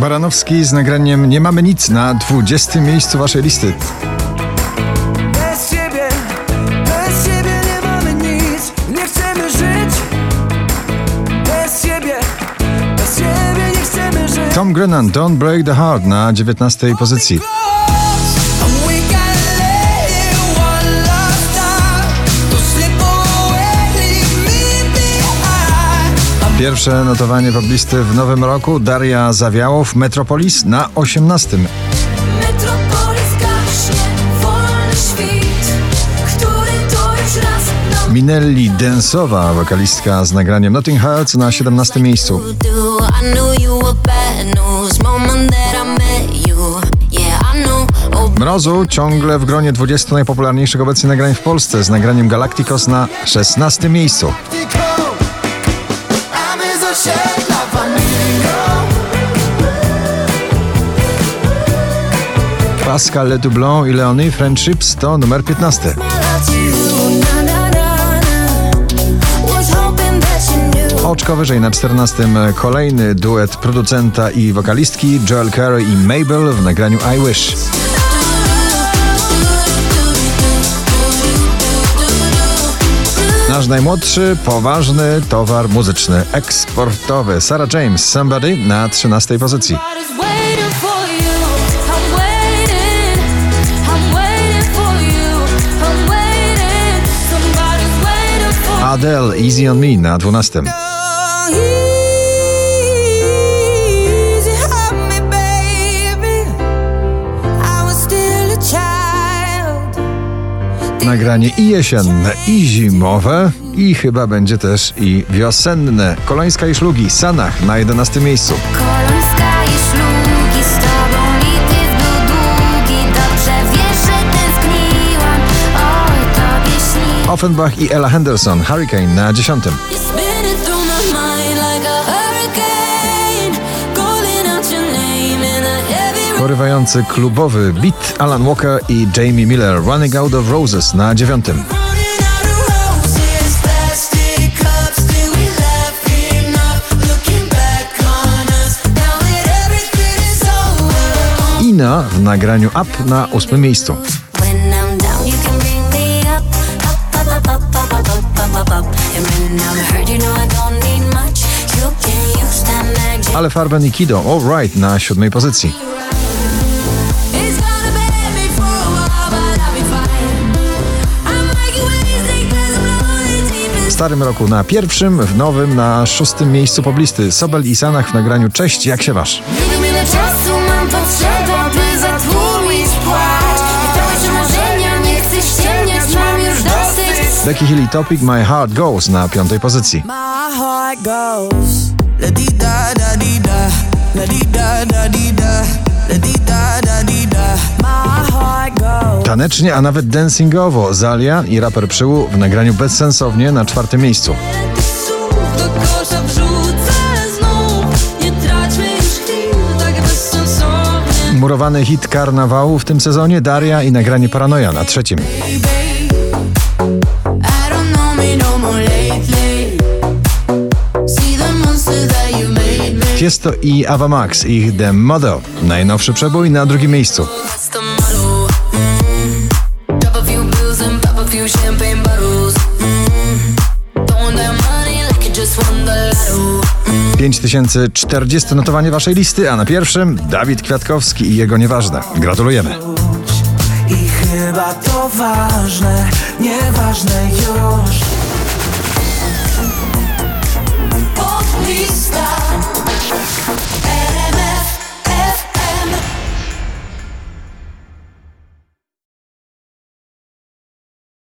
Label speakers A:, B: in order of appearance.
A: Baranowski z nagraniem Nie mamy nic na 20 miejscu waszej listy.
B: Bez ciebie, bez ciebie nie mamy nic Nie chcemy żyć Bez ciebie, bez ciebie nie chcemy żyć
A: Tom Grennan, Don't Break the Heart na 19 pozycji. Pierwsze notowanie poblisty w nowym roku Daria Zawiałow, Metropolis na 18. Minelli Densowa, wokalistka z nagraniem Nothing Hurts na 17 miejscu. Mrozu ciągle w gronie 20 najpopularniejszych obecnie nagrań w Polsce z nagraniem Galacticos na 16 miejscu
B: osiedla wanilą
A: Pascal Le Doublon i Leonie Friendships to numer 15. Oczko wyżej na 14. Kolejny duet producenta i wokalistki Joel Carey i Mabel w nagraniu I Wish. Nasz najmłodszy, poważny towar muzyczny, eksportowy. Sarah James, Somebody na 13 pozycji. Adele, Easy on Me na 12. Nagranie i jesienne, i zimowe, i chyba będzie też i wiosenne. Kolońska i szlugi, Sanach na 11 miejscu.
C: Kolońska i szlugi z tobą lipiec był długi Dobrze wiesz, że tęskniłam Oj, tobie śni
A: Offenbach i Ella Henderson, Hurricane na 10. porywający klubowy beat Alan Walker i Jamie Miller Running Out of Roses na
B: dziewiątym.
A: Ina w nagraniu Up na ósmym miejscu. Ale Farben i Kido, All Right na siódmej pozycji. Starym roku na pierwszym, w nowym na szóstym miejscu poblisty. Sobel i Sanach w nagraniu Cześć, jak się wasz?
B: Nie wiem ile czasu mam potrzeba, by zatłumić płacz Pytałeś o marzenia, nie ściemniać, mam już dosyć
A: Becky Hill i Topic My Heart Goes na piątej pozycji.
B: My heart goes la di da da di da la di da da di da
A: Tanecznie, a nawet dancingowo Zalia i raper Przyłu w nagraniu Bezsensownie na czwartym miejscu.
C: tak
A: Murowany hit karnawału w tym sezonie Daria i nagranie Paranoja na trzecim.
B: No
A: Tiesto i Ava Max ich The Model. Najnowszy przebój na drugim miejscu. 5040 notowanie waszej listy, a na pierwszym Dawid Kwiatkowski i jego nieważne. Gratulujemy.
B: I chyba to ważne, nieważne już. Podlista.